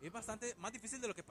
Es bastante más difícil de lo que parece.